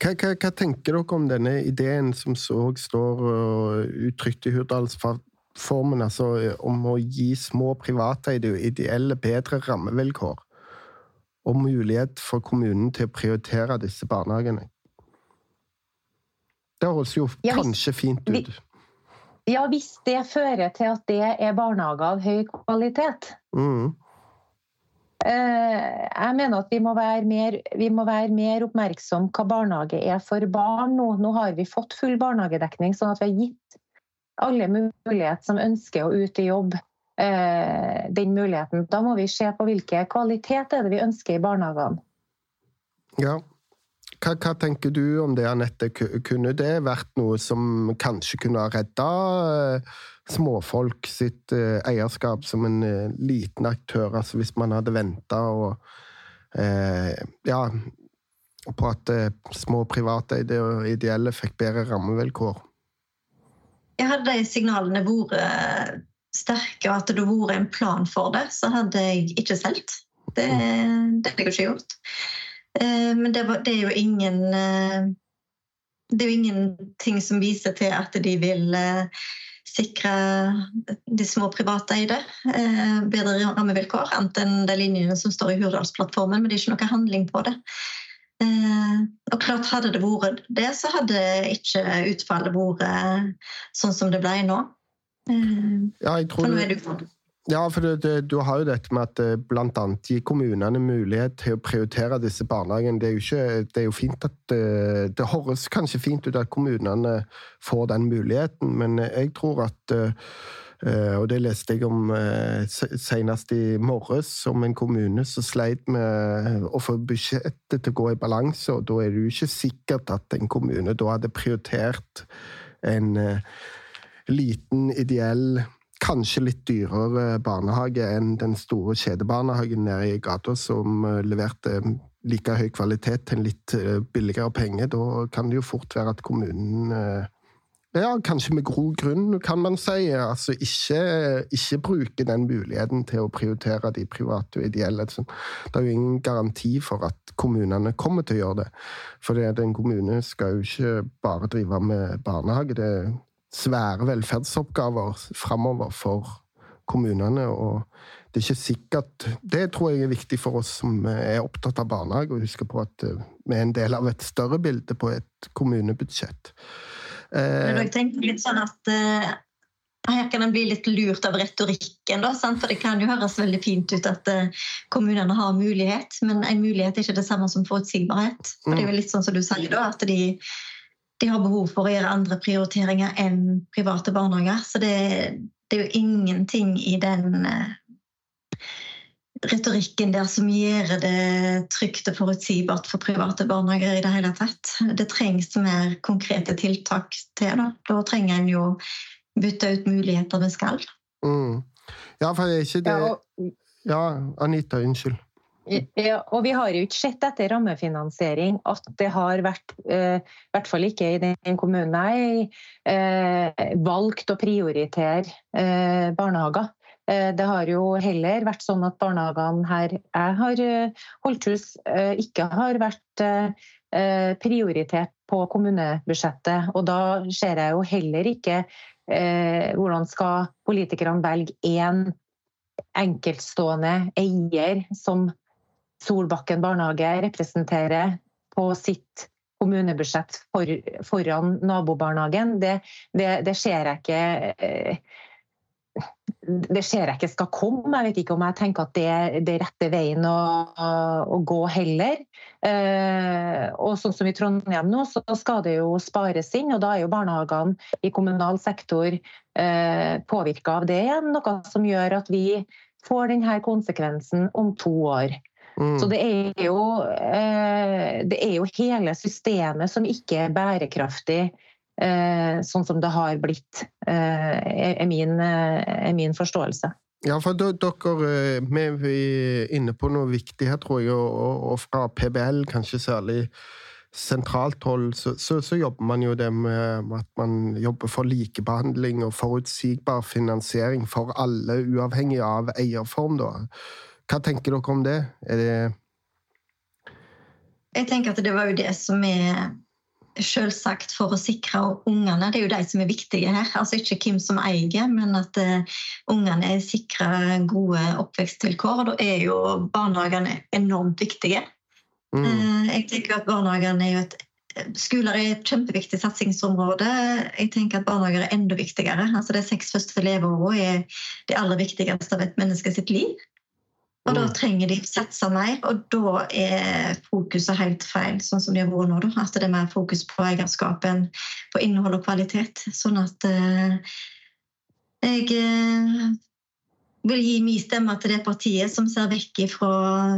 Hva, hva, hva, tenker dere om denne ideen som så står uttrykt i Hurdalsformen, altså om å gi små privateide og ideelle bedre rammevilkår? Og mulighet for kommunen til å prioritere disse barnehagene? Det høres jo ja, kanskje fint ut. Vi, ja, hvis det fører til at det er barnehager av høy kvalitet. Mm. Eh, jeg mener at vi må være mer, vi må være mer oppmerksom hva barnehage er for barn nå. Nå har vi fått full barnehagedekning, sånn at vi har gitt alle mulighet som ønsker å ut i jobb, eh, den muligheten. Da må vi se på hvilke kvalitet er det vi ønsker i barnehagene. Ja, hva, hva, tenker du om det, Anette? Kunne det vært noe som kanskje kunne ha redda eh, småfolk sitt eh, eierskap som en eh, liten aktør? Altså hvis man hadde venta og eh, Ja, på at små private og ideelle fikk bedre rammevilkår? Jeg hadde de signalene vært sterke, og at det hadde vært en plan for det, så hadde jeg ikke solgt. Det, det hadde jeg ikke gjort. Eh, men det, var, det, er jo ingen eh, Det er jo ingenting som viser til at de vil eh, sikre de små privateide bedre rammevilkår, annet enn de linjene som står i Hurdalsplattformen. Men det er ikke noe handling på det. Og klart Hadde det vært det, så hadde ikke utfallet vært sånn som det ble nå. Ja, jeg tror... Det ja, for du, du, du har jo dette med at eh, bl.a. gi kommunene mulighet til å prioritere disse barnehagene. Det er jo, ikke, det er jo fint at det, eh, det høres kanskje fint ut at kommunene får den muligheten, men eh, jeg tror at og det leste jeg om senest i morges, om en kommune som sleit med å få budsjettet til å gå i balanse. og Da er det jo ikke sikkert at en kommune da hadde prioritert en liten ideell kanskje litt dyrere barnehage enn den store kjedebarnehagen nede i gata som eh, leverte like høy kvalitet til en litt eh, billigere penge. Da kan det jo fort være at kommunen ja, kanskje med god grunn, kan man si. Altså ikke, ikke bruke den muligheten til å prioritere de private og ideelle. Det er jo ingen garanti for at kommunene kommer til å gjøre det. For en kommune skal jo ikke bare drive med barnehage. Det svære velferdsoppgaver framover for kommunene. og det er ikke sikkert Det tror jeg er viktig for oss som er opptatt av barnehage, å huske på at vi er en del av et større bilde på et kommunebudsjett. Men jeg tenker litt sånn at uh, her kan en bli litt lurt av retorikken. Da, For det kan jo høres veldig fint ut at kommunene har mulighet, men en mulighet er ikke det samme som forutsigbarhet. For det er jo litt sånn som du sier da, at de, de har behov for å gjøre andre prioriteringer enn private barnehager. Så det, det er jo ingenting i den uh, retorikken der som gjør det trygt og forutsigbart for private barnehager i det hele tatt. Det trengs mer konkrete tiltak til. Da, da trenger en jo bytte ut muligheter med skall. Mm. Ja, for det er ikke det Ja, Anita, unnskyld. Ja, og vi har jo ikke sett etter rammefinansiering at det har vært, eh, i hvert fall ikke i den kommunen jeg eh, valgt å prioritere eh, barnehager. Eh, det har jo heller vært sånn at barnehagene her jeg har holdt hus, ikke har vært prioritert på kommunebudsjettet. Og da ser jeg jo heller ikke hvordan skal politikerne velge én enkeltstående eier som Solbakken barnehage representerer på sitt kommunebudsjett for, foran nabobarnehagen. Det, det, det ser jeg ikke det ser jeg ikke skal komme. Jeg vet ikke om jeg tenker at det er den rette veien å, å gå heller. Eh, og sånn som i Trondheim nå, så skal det jo spares inn, og da er jo barnehagene i kommunal sektor eh, påvirka av det igjen. Noe som gjør at vi får denne konsekvensen om to år. Mm. Så det er, jo, eh, det er jo hele systemet som ikke er bærekraftig Eh, sånn som det har blitt, eh, er min, er min forståelse. Ja, for dere Vi er inne på noe viktig her, tror jeg, og, fra PBL kanskje særlig sentralt hold, så, så, så, jobber man jo det med at man jobber for likebehandling og forutsigbar finansiering for alle, uavhengig av eierform. Da. Hva tenker dere om det? Er det Jeg tenker at det var jo det som er Selvsagt for å sikre ungene. Det er jo de som er viktige her. Altså Ikke hvem som eier, men at uh, ungene er sikra gode oppvekstvilkår. Og da er jo barnehagene enormt viktige. Mm. Uh, jeg tenker at barnehagene er jo et Skoler er et kjempeviktig satsingsområde. Jeg tenker at Barnehager er enda viktigere. Altså De seks første leveårene er det aller viktigste av et menneske sitt liv. Og da mm. trenger de satse mer, og da er fokuset helt feil, sånn som de har vært nå. Da. At det er mer fokus på eierskap enn på innhold og kvalitet. Sånn at eh, jeg eh, vil gi min stemme til det partiet som ser vekk fra,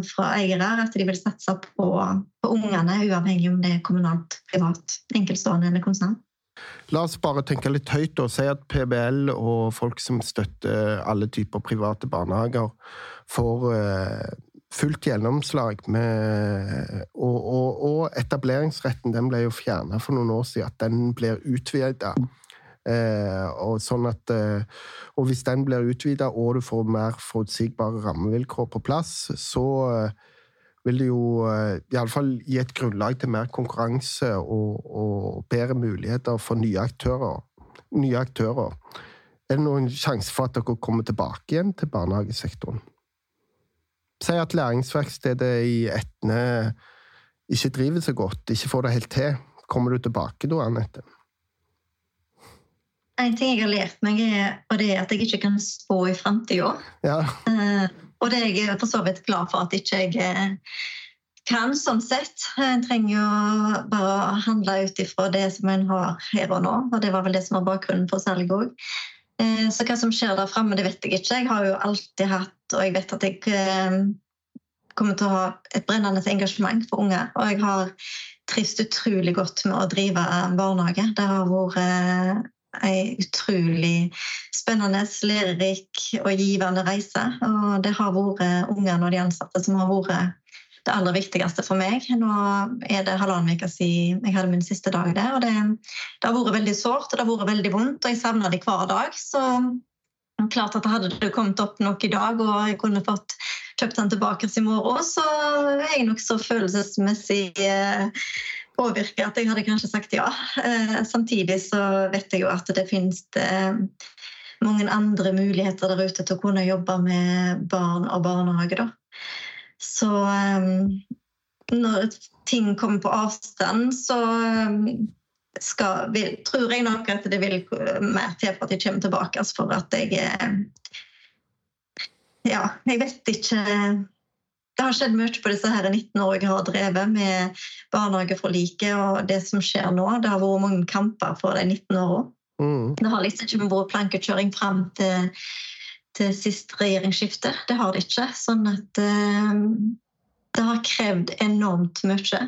fra eiere, at de vil satse på, på ungene, uavhengig om det er kommunalt, privat, enkeltstående eller konsern. La oss bare tenke litt høyt og si at PBL og folk som støtter alle typer private barnehager, får uh, fullt gjennomslag med og, og, og, etableringsretten den ble jo fjerna for noen år siden. At den blir utvida. Eh, og, sånn at, eh, og hvis den blir utvida, og du får mer forutsigbare rammevilkår på plass, så vil det jo uh, iallfall gi et grunnlag til mer konkurranse og, og bedre muligheter for nye aktører. nye aktører. Er det noen sjanse for at dere kommer tilbake igjen til barnehagesektoren? Si at læringsverkstedet i Etne ikke driver så godt, ikke får det helt til. Kommer du tilbake da, Anette? En ting jeg har lært meg, er, og det er at jeg ikke kan spå i framtida. Ja. Uh, og det er jeg for så vidt glad for at ikke jeg eh, kan, sånn sett. En trenger jo bare å handle ut ifra det som en har her og nå. Og det var vel det som var bakgrunnen for salget òg. Eh, så hva som skjer der framme, det vet jeg ikke. Jeg har jo alltid hatt, og jeg vet at jeg eh, kommer til å ha et brennende engasjement for unge. Og jeg har trivst utrolig godt med å drive barnehage. Det har vært ei utrolig spennende, lærerik og givende reise. Og det har vært ungene og de ansatte som har vært det aller viktigste for meg. Nå er det halvannen uke siden jeg hadde min siste dag der. og Det, det har vært veldig sårt og det har vært veldig vondt, og jeg savner det hver dag. Så klart at hadde det kommet opp noe i dag, og jeg kunne fått kjøpt den tilbake i morgen, så er jeg nokså følelsesmessig eh, påvirka at jeg hadde kanskje sagt ja. Eh, samtidig så vet jeg jo at det finnes eh, mange andre muligheter der ute til å kunne jobbe med barn og barnehage. Da. Så når ting kommer på avstand, så skal, vil, tror jeg nok at det vil mer til for at jeg kommer tilbake. Altså for at jeg Ja, jeg vet ikke Det har skjedd mye på disse her 19 årene jeg har drevet med barnehageforliket og det som skjer nå. Det har vært mange kamper for de 19 åra. Mm. Det har liksom ikke vært plankekjøring fram til, til sist regjeringsskifte. Det har det ikke. Sånn at uh, det har krevd enormt mye.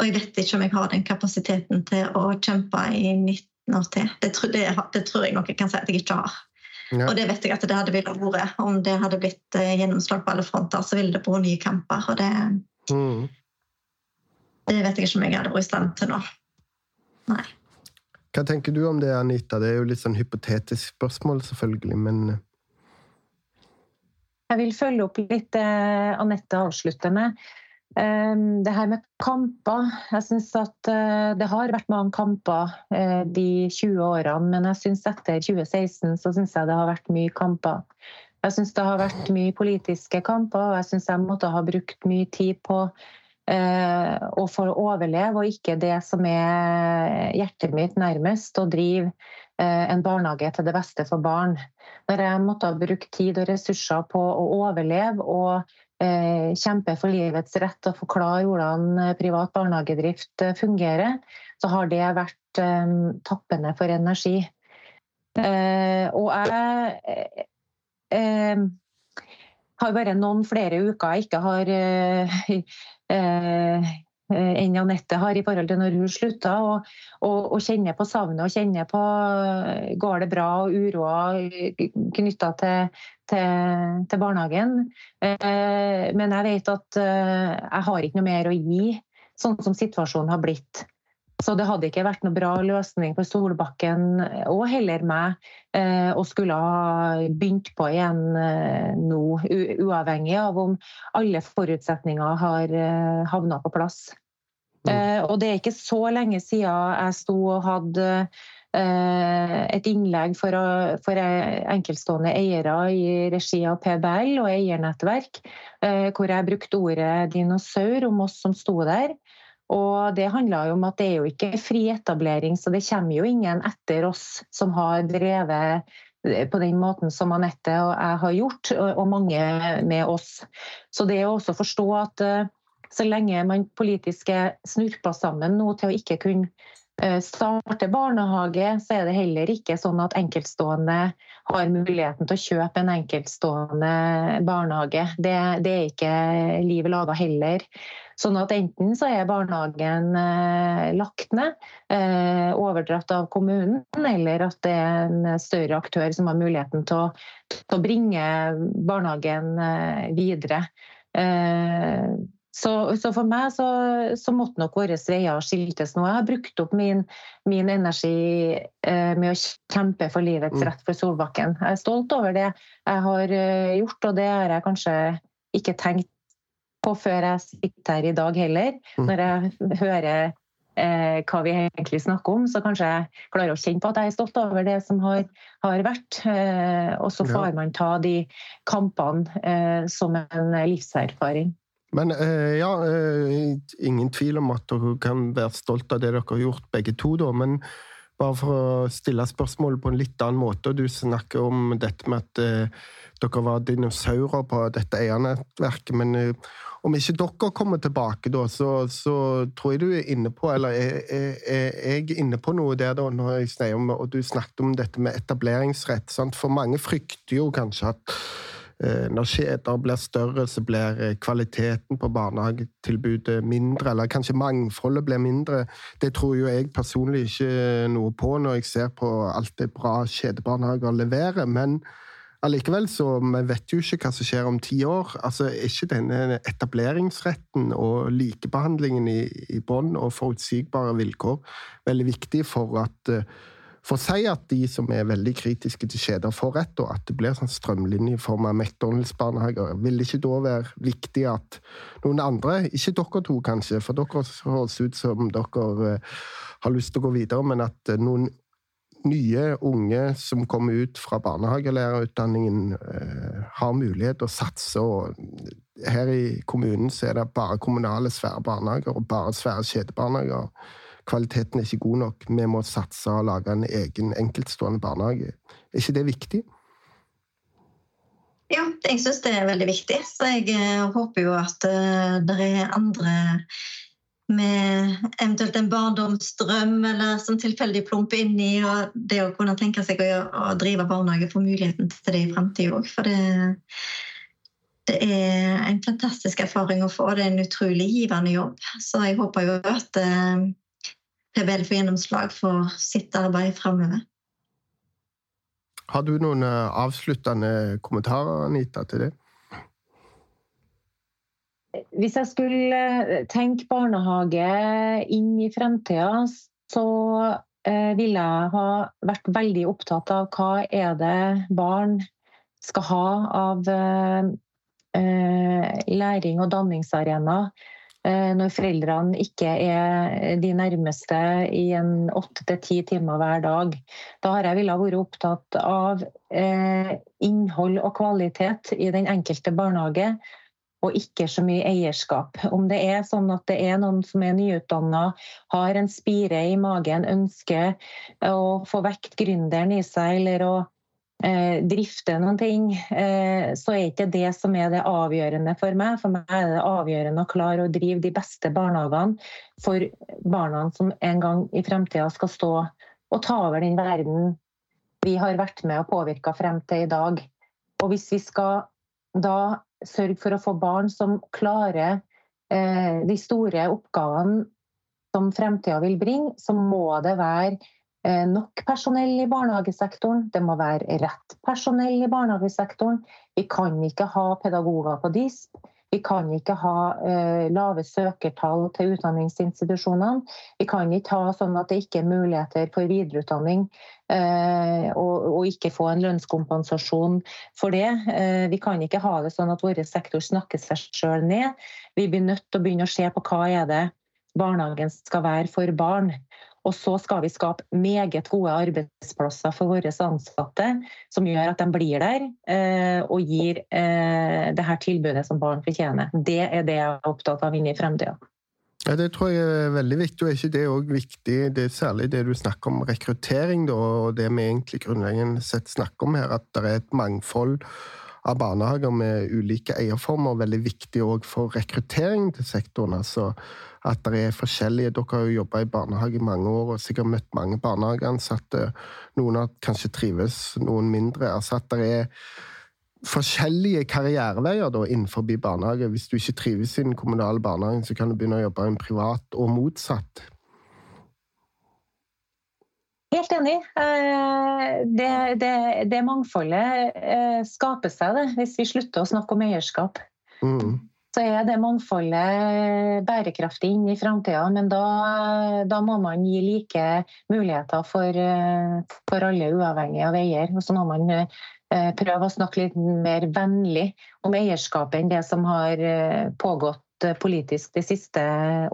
Og jeg vet ikke om jeg har den kapasiteten til å kjempe i 19 år til. Det, det, det tror jeg nok jeg kan si at jeg ikke har. Ja. Og det vet jeg at det hadde ville vært. Om det hadde blitt eh, gjennomslag på alle fronter, så ville det vært nye kamper. Og det, mm. det vet jeg ikke om jeg hadde vært i stand til nå. Nei. Hva tenker du om det, Anita? Det er jo litt sånn hypotetisk spørsmål, selvfølgelig, men eh. Jeg vil følge opp litt det Anette avslutter med. Ehm, det her med kamper Jeg syns at eh, det har vært mange kamper eh, de 20 årene, men jeg syns etter 2016 så syns jeg det har vært mye kamper. Jeg syns det har vært mye politiske kamper, og jeg syns jeg måtte ha brukt mye tid på eh, å få overleve, og ikke det som er hjertet mitt nærmest, å drive en barnehage til det beste for barn. Når jeg måtte ha brukt tid og ressurser på å overleve og kjemper for livets rett og forklare hvordan eh, privat barnehagedrift eh, fungerer, så har det vært tappende for energi. Og jeg har bare noen flere uker jeg ikke har Eh, enn Anette har i forhold til når hun slutta. Og, og, og kjenner på savnet og kjenner på går det bra og uroa knytta til, til, til, barnehagen. Eh, men jeg vet at eh, jeg har ikke noe mer å gi, sånn som situasjonen har blitt. Så det hadde ikke vært noe bra løsning for Solbakken og heller meg å skulle ha begynt på igjen nå, uavhengig av om alle forutsetninger har havna på plass. Mm. Eh, og det er ikke så lenge siden jeg sto og hadde eh, et innlegg for, for enkeltstående eiere i regi av PBL og eiernettverk, eh, hvor jeg brukte ordet dinosaur om oss som sto der. Og det jo om at det er jo ikke fri etablering, så det kommer jo ingen etter oss som har drevet på den måten som Anette og jeg har gjort, og mange med oss. Så det er også å forstå at så lenge man politisk er snurpa sammen nå til å ikke kunne eh, starte barnehage, så er det heller ikke sånn at enkeltstående har muligheten til å kjøpe en enkeltstående barnehage. Det, det er ikke livet laga heller. Sånn at enten så er barnehagen eh, lagt ned, eh, overdratt av kommunen, eller at det er en større aktør som har muligheten til å, til å bringe barnehagen eh, videre. Eh, så, så, for meg så, så måtte nok våre veier skiltes nå. Jeg har brukt opp min, min energi eh, med å kjempe for livets mm. rett for Solbakken. Jeg er stolt over det jeg har gjort, og det har jeg kanskje ikke tenkt på før jeg sitter her i dag heller. Mm. Når jeg hører eh, hva vi egentlig snakker om, så kanskje jeg klarer å kjenne på at jeg er stolt over det som har, har vært. Eh, og så får man ta de kampene eh, som en livserfaring. Men eh, ja, eh, ingen tvil om at dere kan være stolt av det dere har gjort, begge to. da, men bare for å stille spørsmålet på en litt annen måte. Du snakker om dette med at eh, dere var dinosaurer på dette eiernettverket. Men eh, om ikke dere kommer tilbake, da, så, så, tror jeg du er inne på Eller er, er, er jeg inne på noe der, da, når jeg snakker om, og du snakket om dette med etableringsrett. Sant? For mange frykter jo kanskje at når kjeder blir større, så blir eh, kvaliteten på barnehagetilbudet mindre, eller kanskje mangfoldet blir mindre. Det tror jo jeg personlig ikke noe på når jeg ser på alt det bra kjedebarnehager leverer. men Allikevel så vi vet jo ikke hva som skjer om ti år. Altså, Er ikke denne etableringsretten og likebehandlingen i, i bånn og forutsigbare vilkår veldig viktig for at for å si at de som er veldig kritiske til kjeder, får rett, og at det blir sånn av McDonald's-barnehager, vil det ikke da være viktig at noen andre, ikke dere to kanskje, for dere høres ut som dere har lyst til å gå videre, men at noen nye unge som kommer ut fra barnehagelærerutdanningen, eh, har mulighet til å satse. og Her i kommunen så er det bare kommunale svære barnehager og bare svære kjedebarnehager. Kvaliteten er ikke god nok. Vi må satse og lage en egen enkeltstående barnehage. Er ikke det viktig? Ja, jeg syns det er veldig viktig. Så jeg eh, håper jo at uh, det er andre med eventuelt en barndomsdrøm eller som tilfeldig plumper inn i og det å kunne tenke seg å, å drive barnehage, får muligheten til det i framtida òg. For det, det, er en fantastisk erfaring å få. Det er en utrolig givende jobb. Så jeg håper jo at eh, PBL får gjennomslag for sitt arbeid framover. Har du noen eh, avsluttende kommentarer, Anita, til det? Hvis jeg skulle eh, tenke barnehage inn i fremtida, så eh, ville jeg ha vært veldig opptatt av hva er det barn skal ha av eh, læring og danningsarena når foreldrene ikke er de nærmeste i en åtte til ti timer hver dag. Da har jeg villet vært opptatt av innhold og kvalitet i den enkelte barnehage og ikke så mye eierskap. Om det er sånn at det er noen som er nyutdanna, har en spire i magen, ønsker å få vekt gründeren i seg eller å eh, drifte noen ting, eh, så er ikke det som er det avgjørende for meg. For meg er det avgjørende å klare å drive de beste barnehagene for barna som en gang i fremtida skal stå og ta over den verden vi har vært med og påvirka frem til i dag. Og hvis vi skal da sørge for å få barn som klarer eh, de store oppgavene som fremtida vil bringe, så må det være eh, nok personell i barnehagesektoren. Det må være rett personell i barnehagesektoren. Vi kan ikke ha pedagoger på DISP. Vi kan ikke ha eh, lave søkertall til utdanningsinstitusjonene. Vi kan ikke ha sånn at det ikke er muligheter for videreutdanning eh, og, og, ikke få en lønnskompensasjon for det. Eh, vi kan ikke ha det sånn at vår sektor snakker seg sjøl ned. Vi blir nødt til å begynne å se på hva er det barnehagen skal være for barn. Og så skal vi skape meget gode arbeidsplasser for våre ansatte, som gjør at de blir der eh, og gir eh, det her tilbudet som barn fortjener. Det er det jeg er opptatt av inn i fremtida. Ja, Det tror jeg er veldig viktig, og er ikke det òg viktig? Det er særlig det du snakker om rekruttering, da, og det vi egentlig grunnleggende sett snakker om her, at det er et mangfold av barnehager med ulike eierformer, veldig viktig òg for rekruttering til sektoren. altså at det er forskjellige Dere har jo jobba i barnehage i mange år og sikkert møtt mange barnehageansatte. Noen har kanskje trives, noen mindre. Altså at det er forskjellige karriereveier da, innenfor barnehage. Hvis du ikke trives i den kommunale barnehagen, så kan du begynne å jobbe i en privat, og motsatt. Helt enig. Eh, det, det, det mangfoldet eh, skaper seg det, hvis vi slutter å snakke om eierskap. Mm så er det mangfoldet bærekraftig inn i framtida. Men da, da, må man gi like muligheter for, for, alle, uavhengig av eier. Og så må man eh, prøve å snakke litt mer vennlig om eierskapet enn det som har eh, pågått politisk de siste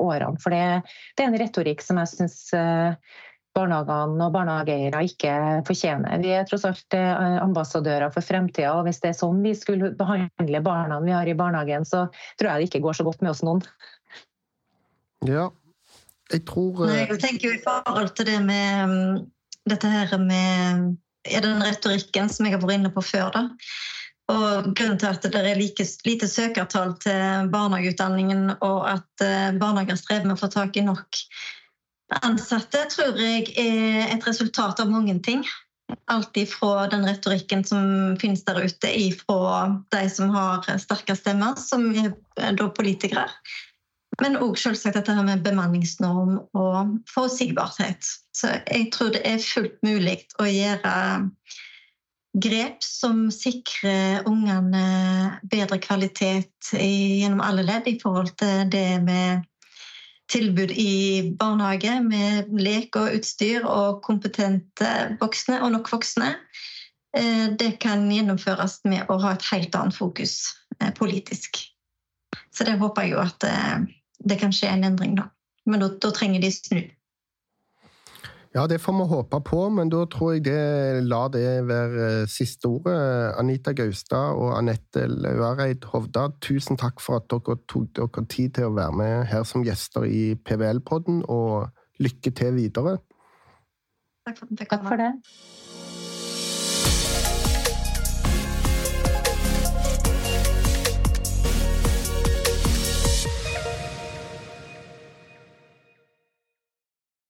årene. For det, det er en retorikk som jeg syns eh, barnehagene og barnehageeiere ikke fortjener. Vi er tross alt eh, ambassadører for fremtida, og hvis det er sånn vi skulle behandle barna vi har i barnehagen, så tror jeg det ikke går så godt med oss noen. Ja, jeg tror Nei, Jeg tenker jo i forhold til det med mm, dette her med er den retorikken som jeg har vært inne på før. da. Og Grunnen til at det er like, lite søkertall til barnehageutdanningen, og at eh, barnehager strever med å få tak i nok ansatte tror jeg er et resultat av mange ting. Alt ifra den retorikken som finnes der ute, ifra de som har sterke stemmer, som er da politikere. Men òg selvsagt dette med bemanningsnorm og forutsigbarhet. Så jeg tror det er fullt mulig å gjøre grep som sikrer ungene bedre kvalitet gjennom alle ledd i forhold til det med tilbud i barnehage med lek og utstyr og kompetente voksne og nok voksne. Eh, det kan gjennomføres med å ha et helt annet fokus eh, politisk. Så det håper jeg jo at eh, det kan skje en endring, da. Men da, da trenger de snu. Ja, det får vi håpe på, men da tror jeg det la det være siste ordet. Anita Gaustad og Anette Lauareid Hovda, tusen takk for at dere tok dere tid til å være med her som gjester i PVL-podden, og lykke til videre. Takk for, takk for det.